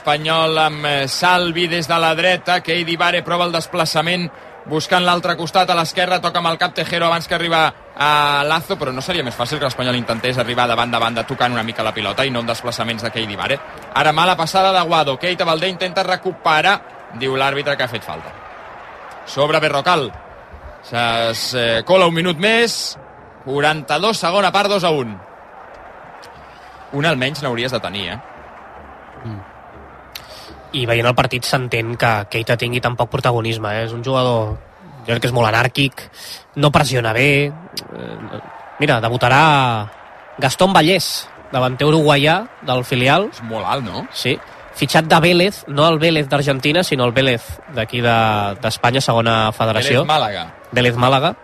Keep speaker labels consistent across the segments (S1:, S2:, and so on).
S1: Espanyol amb eh, Salvi des de la dreta, que Vare prova el desplaçament buscant l'altre costat a l'esquerra, toca amb el cap Tejero abans que arriba a Lazo, però no seria més fàcil que l'Espanyol intentés arribar de banda tocant una mica la pilota i no en desplaçaments de Keidi Vare. Ara mala passada de Guado, Keita Valdé intenta recuperar, diu l'àrbitre que ha fet falta. Sobre Berrocal. Es eh, cola un minut més, 42, segona part, 2 a 1. Una almenys n'hauries de tenir, eh?
S2: I veient el partit s'entén que Keita tingui tan poc protagonisme. Eh? És un jugador, jo crec que és molt anàrquic, no pressiona bé. Eh, mira, debutarà Gastón Vallès, davanter uruguaià del filial.
S1: És molt alt, no?
S2: Sí. Fitxat de Vélez, no el Vélez d'Argentina, sinó el Vélez d'aquí d'Espanya, de, segona federació.
S1: Vélez Màlaga.
S2: Vélez Màlaga.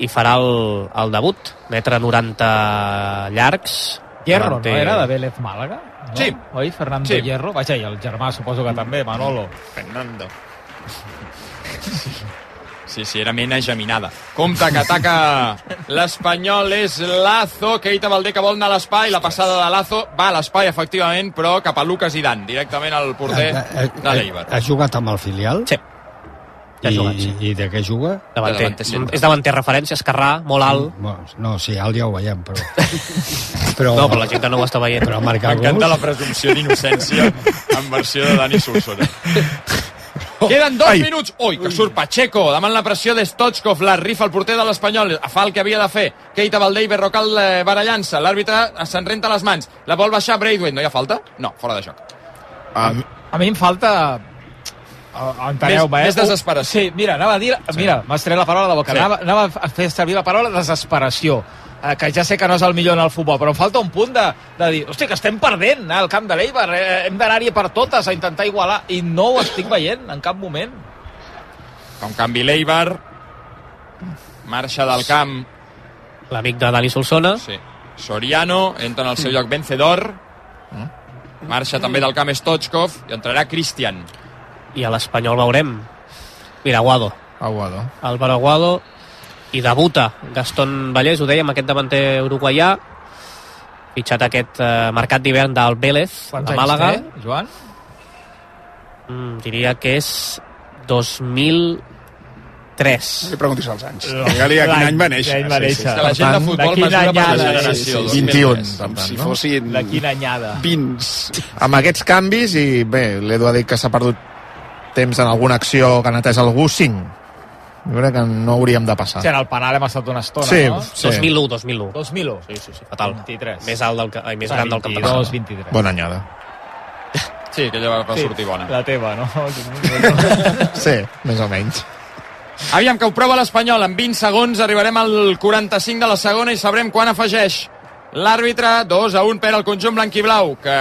S2: I farà el, el debut. Metre 90 llargs.
S3: Hierro, davanter... no era de Vélez Màlaga? no?
S1: Sí.
S3: Oi? Fernando
S1: Sí.
S3: Hierro. Vaja, i el germà suposo que també, Manolo.
S1: Fernando. Sí, sí, era mena geminada. Compte que ataca l'Espanyol és Lazo, Keita Valdé que vol anar a l'espai, la passada de Lazo va a l'espai, efectivament, però cap a Lucas Idan, directament al porter de l'Eibar.
S4: Ha jugat amb el filial?
S2: Sí. Ja
S4: I,
S2: jugat, sí.
S4: I de què juga?
S2: Davanter.
S1: davanter centre.
S2: és davanter referència, escarrà, molt alt.
S4: Bueno, no, sí, alt ja ho veiem, però... però,
S2: No, però la gent no ho està veient.
S4: però ha marcat
S1: M'encanta la presumpció d'innocència en versió de Dani Solsona. Queden dos
S5: Ai.
S1: minuts. Ui, que surt Pacheco, davant la pressió de Stochkov, la rifa el porter de l'Espanyol, fa el que havia de fer. Keita Valdé i Berrocal eh, barallant-se. L'àrbitre se'n renta les mans. La vol baixar Braithwaite. No hi ha falta? No, fora de joc.
S5: A,
S3: A mi em falta... Uh, Enteneu-me,
S1: Més-
S3: eh?
S1: més desesperació.
S3: Sí, mira, anava a dir... Mira, m'has tret la paraula de boca.
S1: Sí.
S3: Anava, anava a fer servir la paraula desesperació. Eh, que ja sé que no és el millor en el futbol, però em falta un punt de, de dir, hosti, que estem perdent eh, al camp de l'Eibar, eh, hem d'anar-hi per totes a intentar igualar, i no ho estic veient en cap moment.
S1: Un canvi l'Eibar. Marxa del camp.
S2: L'amic de Dani Solsona.
S1: Sí. Soriano, entra en el seu lloc Vencedor. Marxa també del camp Stochkov i entrarà Christian.
S2: I a l'Espanyol veurem. Mira, Aguado.
S5: Aguado.
S2: Álvaro Aguado. I debuta Gastón Vallès, ho dèiem, aquest davanter uruguaià. Fitxat aquest eh, mercat d'hivern del Vélez,
S3: Quants
S2: de
S3: anys
S2: Màlaga.
S3: té, Joan?
S2: Mm, diria que és 2003.
S5: No li preguntis els anys. Digue-li a quin any va néixer.
S3: L'any va néixer.
S1: És que la gent de
S5: tant,
S1: futbol mesura per la generació.
S3: és?
S5: 21,
S1: 2003.
S5: com si
S4: no?
S5: fossin
S3: De quina anyada?
S5: 20. Amb aquests canvis, i bé, l'Edu ha dit que s'ha perdut temps en alguna acció que ha atès algú, 5. Jo crec que no hauríem de passar.
S3: Sí, en el penal hem estat una estona,
S5: Sí,
S3: no?
S5: sí.
S2: 2001, 2001.
S3: 2001.
S2: Sí, sí, sí, fatal.
S3: 23.
S2: Més alt del, ai, més gran del camp de
S3: 22,
S2: Barcelona.
S3: 23.
S5: Bona anyada.
S1: Sí, aquella va, va sortir bona.
S3: La teva, no?
S5: Sí, més o menys.
S1: Aviam, que ho prova l'Espanyol. En 20 segons arribarem al 45 de la segona i sabrem quan afegeix l'àrbitre. 2 a 1 per al conjunt blanquiblau, que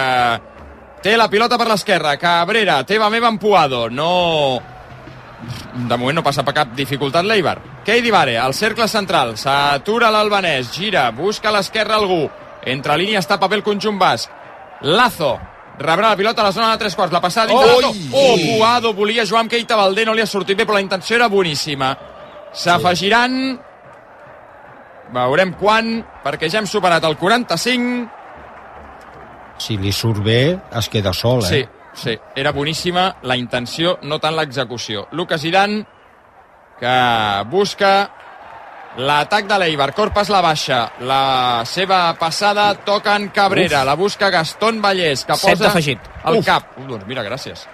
S1: té la pilota per l'esquerra. Cabrera, teva meva empuado. No... De moment no passa per cap dificultat l'Eibar. Keidi Vare, al cercle central. S'atura l'albanès, gira, busca a l'esquerra algú. Entre línies tapa bé el conjunt basc. Lazo, rebrà la pilota a la zona de tres quarts. La passada dins de Lazo. Oh, Puado, volia Joan Keita Valdé, no li ha sortit bé, però la intenció era boníssima. S'afegiran... Veurem quan, perquè ja hem superat el 45.
S4: Si li surt bé, es queda sol, eh?
S1: Sí, sí, era boníssima la intenció, no tant l'execució. Lucas Idan, que busca l'atac de l'Eibar. Corpas la baixa, la seva passada toca en Cabrera, la busca Gastón Vallès, que
S2: Set
S1: posa
S2: d'afegit.
S1: el
S5: Uf.
S1: cap. Uh, doncs mira, gràcies.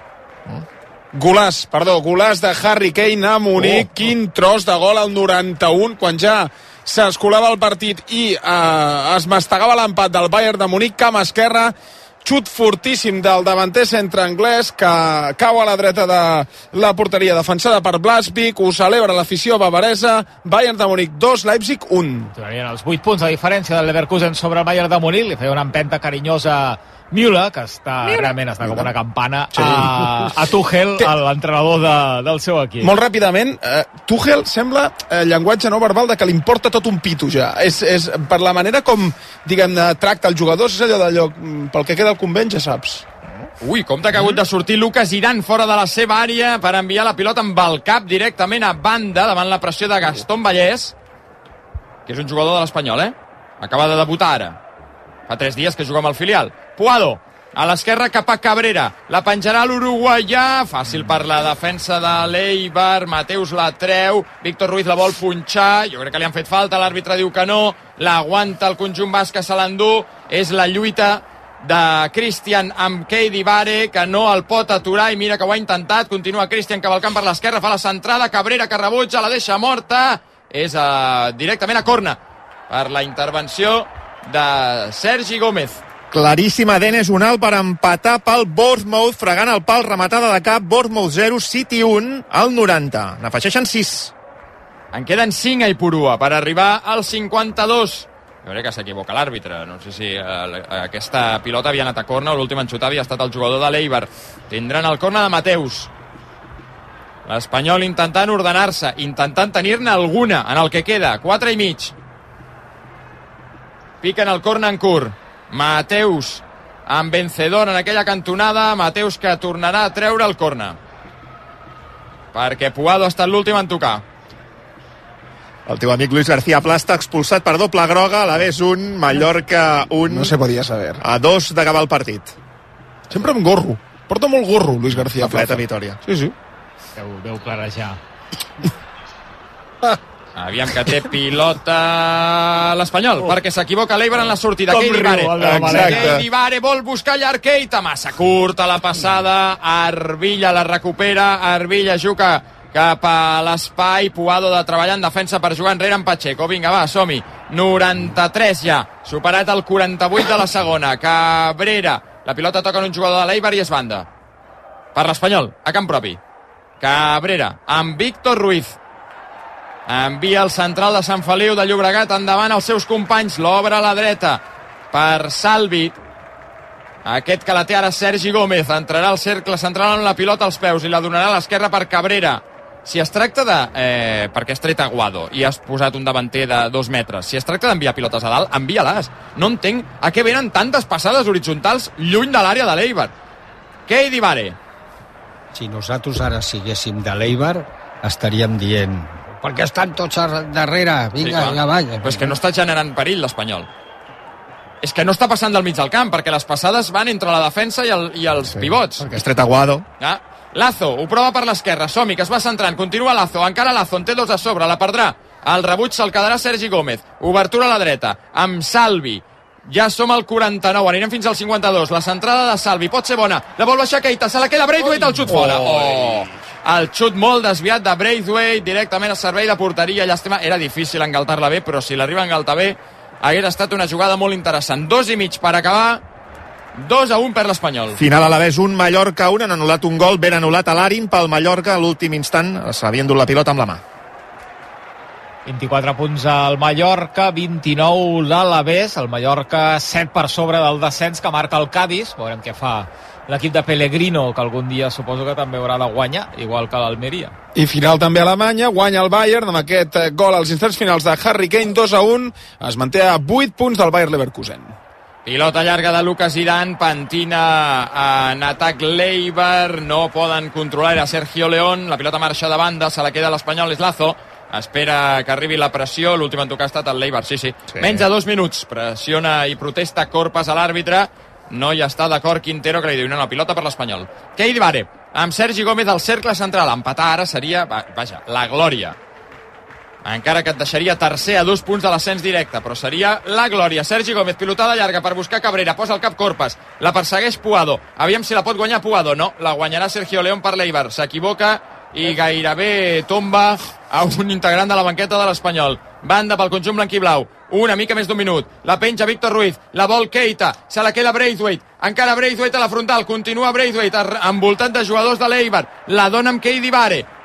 S5: Golàs, perdó, golàs de Harry Kane a Munic.
S1: Oh.
S5: Quin tros de gol al 91, quan ja s'escolava el partit i eh, es mastegava l'empat del Bayern de Munic, camp esquerra, xut fortíssim del davanter centre anglès que cau a la dreta de la porteria defensada per Blasvik, ho celebra l'afició bavaresa, Bayern de Munic 2, Leipzig 1.
S3: Tornarien els 8 punts de diferència del Leverkusen sobre el Bayern de Munic. Li feia una empenta carinyosa Müller, que està realment està com una campana, sí. a, a Tuchel,
S5: Té-
S3: l'entrenador de, del seu equip.
S5: Molt ràpidament, eh, Tuchel sembla eh, llenguatge no verbal de que li importa tot un pito ja. És, és per la manera com, diguem-ne, tracta els jugadors, és allò d'allò, mm, pel que queda el convent, ja saps.
S1: Ui, compte que ha hagut de sortir Lucas Iran fora de la seva àrea per enviar la pilota amb el cap directament a banda davant la pressió de Gastón Vallès, que és un jugador de l'Espanyol, eh? Acaba de debutar ara. Fa tres dies que juga amb el filial. Puado, A l'esquerra cap a Cabrera. La penjarà l'uruguaià. Fàcil per la defensa de l'Eibar. Mateus la treu. Víctor Ruiz la vol punxar. Jo crec que li han fet falta. L'àrbitre diu que no. L'aguanta el conjunt basc que se l'endú. És la lluita de Christian amb Keidi Vare, que no el pot aturar i mira que ho ha intentat, continua Christian cavalcant per l'esquerra, fa la centrada, Cabrera que rebutja, la deixa morta, és uh, directament a corna per la intervenció de Sergi Gómez.
S6: Claríssima Denes Unal per empatar pel Bournemouth, fregant el pal rematada de cap, Bournemouth 0, City 1, al 90. N'afegeixen 6.
S1: En queden 5 a Ipurua per arribar al 52. Jo crec que s'equivoca l'àrbitre. No sé si eh, aquesta pilota havia anat a corna o l'últim en xutar havia estat el jugador de l'Eibar. Tindran el corna de Mateus. L'Espanyol intentant ordenar-se, intentant tenir-ne alguna en el que queda. 4 i mig. Piquen el corna en curt. Mateus amb vencedor en aquella cantonada. Mateus que tornarà a treure el corna. Perquè Puado ha estat l'últim en tocar.
S6: El teu amic Luis García Plasta expulsat per doble groga, a la vez un, Mallorca un...
S5: No se podia saber.
S6: A dos d'acabar el partit.
S5: Sempre amb gorro. Porta molt gorro, Luis García
S6: Plata
S5: Plaza.
S6: Vitoria.
S5: Sí, sí.
S3: Veu, veu clarejar.
S1: Aviam que té pilota l'Espanyol, oh. perquè s'equivoca l'Eibar en la sortida.
S3: Com
S1: Keidi Vare. Keidi Vare vol buscar llarg Keita. Massa curta la passada. Arbilla la recupera. Arbilla juga cap a l'espai. Puado de treballar en defensa per jugar enrere en Pacheco. Vinga, va, som-hi. 93 ja. Superat el 48 de la segona. Cabrera. La pilota toca en un jugador de l'Eibar i és banda. Per l'Espanyol, a camp propi. Cabrera, amb Víctor Ruiz. Envia el central de Sant Feliu de Llobregat endavant els seus companys. L'obre a la dreta per Salvi. Aquest que la té ara Sergi Gómez. Entrarà al cercle central amb la pilota als peus i la donarà a l'esquerra per Cabrera. Si es tracta de... Eh, perquè has tret Aguado i has posat un davanter de dos metres. Si es tracta d'enviar pilotes a dalt, envia-les. No entenc a què venen tantes passades horitzontals lluny de l'àrea de l'Eibar. Keidi Vare.
S4: Si nosaltres ara siguéssim de l'Eibar, estaríem dient perquè estan tots darrere, vinga, sí, avall.
S1: Però és que no està generant perill l'Espanyol. És que no està passant del mig del camp, perquè les passades van entre la defensa i, el, i els sí, pivots.
S6: Perquè has tret Aguado.
S1: Ah, Lazo, ho prova per l'esquerra, som que es va centrant, continua Lazo, encara Lazo, en té dos a sobre, la perdrà. El rebuig se'l quedarà Sergi Gómez. Obertura a la dreta, amb Salvi. Ja som al 49, anirem fins al 52. La centrada de Salvi pot ser bona. La vol baixar Keita, se la queda Braithwaite, el xut fora. Oh! El xut molt desviat de Braithwaite, directament a servei de porteria. Llàstima, era difícil engaltar-la bé, però si l'arriba a engaltar bé, hagués estat una jugada molt interessant. Dos i mig per acabar, 2 a 1 per l'Espanyol.
S6: Final a la vez, un Mallorca, un, han anul·lat un gol, ben anul·lat a l'Arin pel Mallorca a l'últim instant, s'havien dut la pilota amb la mà.
S3: 24 punts al Mallorca, 29 l'Alavés, el Mallorca 7 per sobre del descens que marca el Cádiz, veurem què fa l'equip de Pellegrino, que algun dia suposo que també haurà de guanyar, igual que l'Almeria.
S5: I final també a Alemanya, guanya el Bayern amb aquest eh, gol als instants finals de Harry Kane, 2 a 1, es manté a 8 punts del Bayern Leverkusen.
S1: Pilota llarga de Lucas Zidane, pentina en atac l'Eibar, no poden controlar, era Sergio León, la pilota marxa de banda, se la queda l'Espanyol, és Lazo, espera que arribi la pressió, l'últim en tocar ha estat el l'Eibar, sí, sí, sí. Menys de dos minuts, pressiona i protesta Corpas a l'àrbitre, no hi està d'acord Quintero, que li diu, no, no, pilota per l'Espanyol. Keidi Vare, amb Sergi Gómez al cercle central, empatar ara seria, va- vaja, la glòria. Encara que et deixaria tercer a dos punts de l'ascens directe, però seria la glòria. Sergi Gómez, pilotada llarga per buscar Cabrera, posa el cap Corpas, la persegueix Puado, aviam si la pot guanyar Puado, no, la guanyarà Sergio León per l'Eibar, s'equivoca i gairebé tomba a un integrant de la banqueta de l'Espanyol. Banda pel conjunt blanquiblau, una mica més d'un minut, la penja Víctor Ruiz, la vol Keita, se la queda Braithwaite, encara Braithwaite a la frontal, continua Braithwaite envoltat de jugadors de l'Eibar, la dona amb Keidi Vare,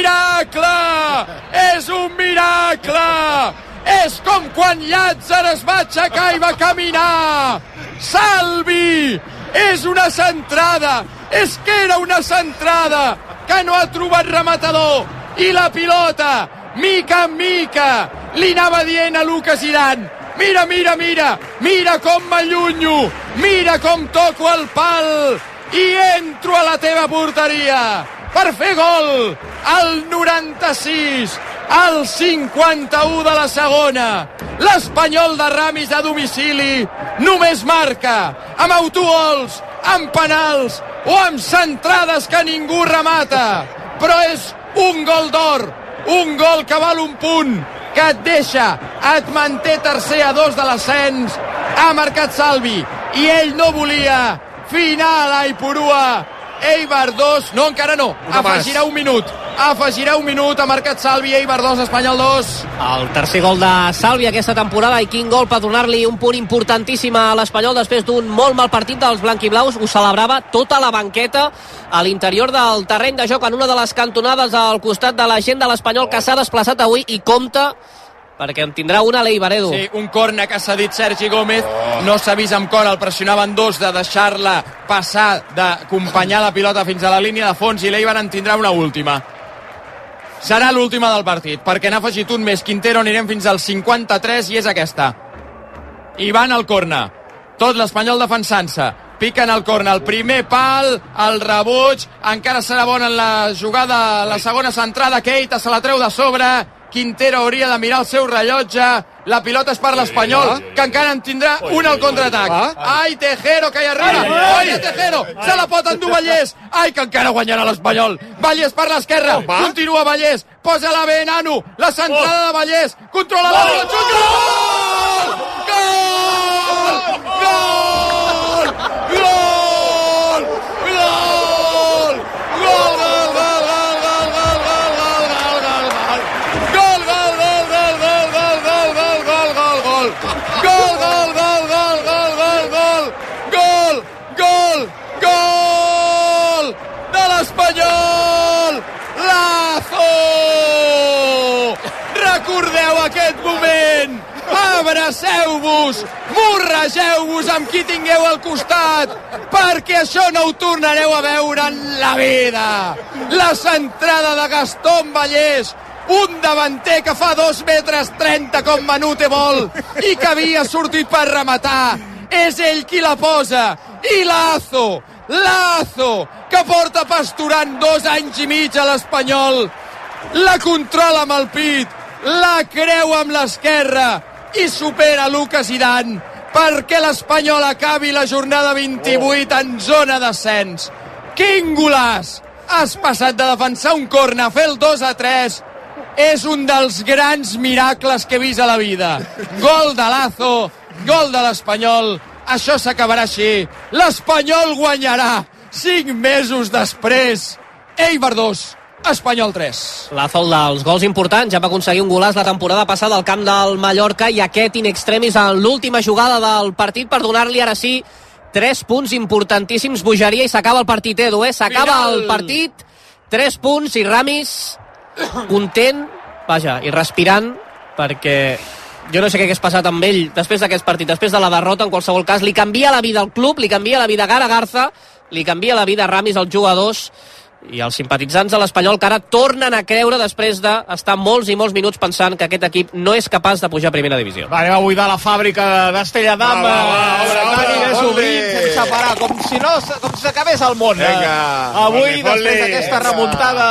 S1: Miracle! És un miracle! És com quan Llàtzer es va aixecar i va caminar! Salvi! És una centrada! És que era una centrada! Que no ha trobat rematador! I la pilota, mica en mica, li anava dient a Lucas Iran mira, mira, mira, mira com m'allunyo, mira com toco el pal i entro a la teva porteria per fer gol al 96, al 51 de la segona. L'Espanyol de Ramis a domicili només marca amb autogols, amb penals o amb centrades que ningú remata. Però és un gol d'or, un gol que val un punt, que et deixa, et manté tercer a dos de l'ascens, ha marcat Salvi, i ell no volia, final a Ipurua, Eibar 2, no, encara no, afegirà un minut, afegirà un minut, ha marcat Salvi, Eibar 2, Espanyol 2.
S2: El tercer gol de Salvi aquesta temporada i quin gol per donar-li un punt importantíssim a l'Espanyol després d'un molt mal partit dels blanquiblaus. Ho celebrava tota la banqueta a l'interior del terreny de joc en una de les cantonades al costat de la gent de l'Espanyol que s'ha desplaçat avui i compta perquè en tindrà una l'Eibar, Edu.
S1: Sí, un corna que s'ha dit Sergi Gómez, no s'ha vist amb cor, el pressionaven dos de deixar-la passar, d'acompanyar la pilota fins a la línia de fons i l'Eibar en tindrà una última. Serà l'última del partit, perquè n'ha afegit un més. Quintero anirem fins al 53 i és aquesta. I van al corna. Tot l'Espanyol defensant-se. Piquen el corna, el primer pal, el rebuig, encara serà bona en la jugada, la segona centrada, Keita se la treu de sobre, Quintero hauria de mirar el seu rellotge, la pilota és per l'Espanyol, que encara en tindrà un al contraatac. Ai, Tejero, que hi arriba! Ai, Tejero! Se la pot endur Vallès! Ai, que encara guanyarà l'Espanyol! Vallès per l'esquerra! Continua Vallès! Posa-la bé, nano! La centrada de Vallès! Controla la bola! De l'Espanyol. Lazo! Recordeu aquest moment. Abraceu-vos, morregeu-vos amb qui tingueu al costat, perquè això no ho tornareu a veure en la vida. La centrada de Gastón Vallès, un davanter que fa 2 metres 30 com Manute vol i que havia sortit per rematar. És ell qui la posa. I Lazo, Lazo, que porta pasturant dos anys i mig a l'Espanyol. La controla amb el pit, la creu amb l'esquerra i supera Lucas Iran perquè l'Espanyol acabi la jornada 28 en zona d'ascens. Quin golaç! Has passat de defensar un corna a fer el 2 a 3 és un dels grans miracles que he vist a la vida. Gol de Lazo, gol de l'Espanyol, això s'acabarà així. L'Espanyol guanyarà cinc mesos després. Eibar 2, Espanyol 3.
S2: Lazo, el dels gols importants, ja va aconseguir un golàs la temporada passada al camp del Mallorca i aquest in extremis en l'última jugada del partit per donar-li ara sí tres punts importantíssims, bogeria i s'acaba el partit, Edu, eh? S'acaba el partit, tres punts i Ramis content, vaja, i respirant perquè jo no sé què hagués passat amb ell després d'aquest partit, després de la derrota, en qualsevol cas, li canvia la vida al club, li canvia la vida a Gara Garza, li canvia la vida a Ramis, als jugadors, i els simpatitzants de l'Espanyol que ara tornen a creure després d'estar molts i molts minuts pensant que aquest equip no és capaç de pujar a primera divisió.
S3: Va, anem a buidar la fàbrica d'Estella d'Am.
S5: Va, va,
S3: obrint sense parar, com si no com si s'acabés el món. eh?
S5: Vinga,
S3: Avui,
S5: fot-li, fot-li.
S3: després d'aquesta remuntada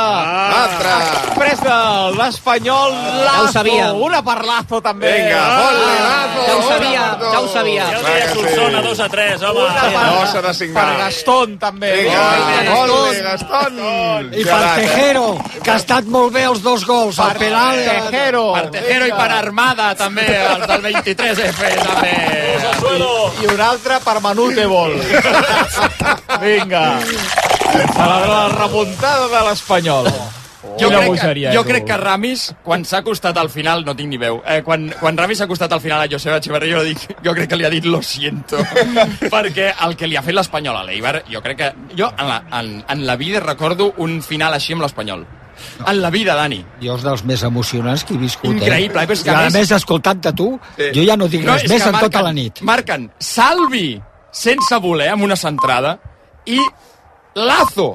S5: Altra.
S3: express de l'Espanyol,
S2: Ja ho sabíem.
S3: una per Lazo també.
S5: Vinga, fot-li, Lazo.
S2: Ja ho sabia, ja ho sabia.
S7: Ja
S5: que sí.
S7: Solsona, 2 a 3, home.
S3: Una per,
S5: No de signar.
S3: per Gastón també.
S5: Vinga, fot-li, Gastón.
S4: I per Tejero, que ha estat molt bé els dos gols. El penal...
S3: Tejero.
S1: Per Tejero i per Armada, també, els del 23F, també.
S3: I un altre per Manute Vol. Vinga. Celebrar la remuntada de l'Espanyol.
S1: Jo
S3: Quina
S1: crec, que,
S3: bogeria,
S1: jo crec que Ramis, quan s'ha acostat al final, no tinc ni veu, eh, quan, quan Ramis s'ha acostat al final a Joseba Echeverri, jo, dic, jo crec que li ha dit lo siento, perquè el que li ha fet l'Espanyol a l'Eibar, jo crec que... Jo en la, en, en la vida recordo un final així amb l'Espanyol. En la vida, Dani.
S4: Jo és dels més emocionants que he viscut.
S1: Increïble,
S4: eh?
S1: però és que
S4: I
S1: a
S4: a
S1: més-
S4: més, escoltant-te tu,
S5: Sí.
S4: jo ja no dic res
S1: és
S4: més en tota la nit.
S1: Marquen Salvi, sense voler, amb una centrada, i Lazo,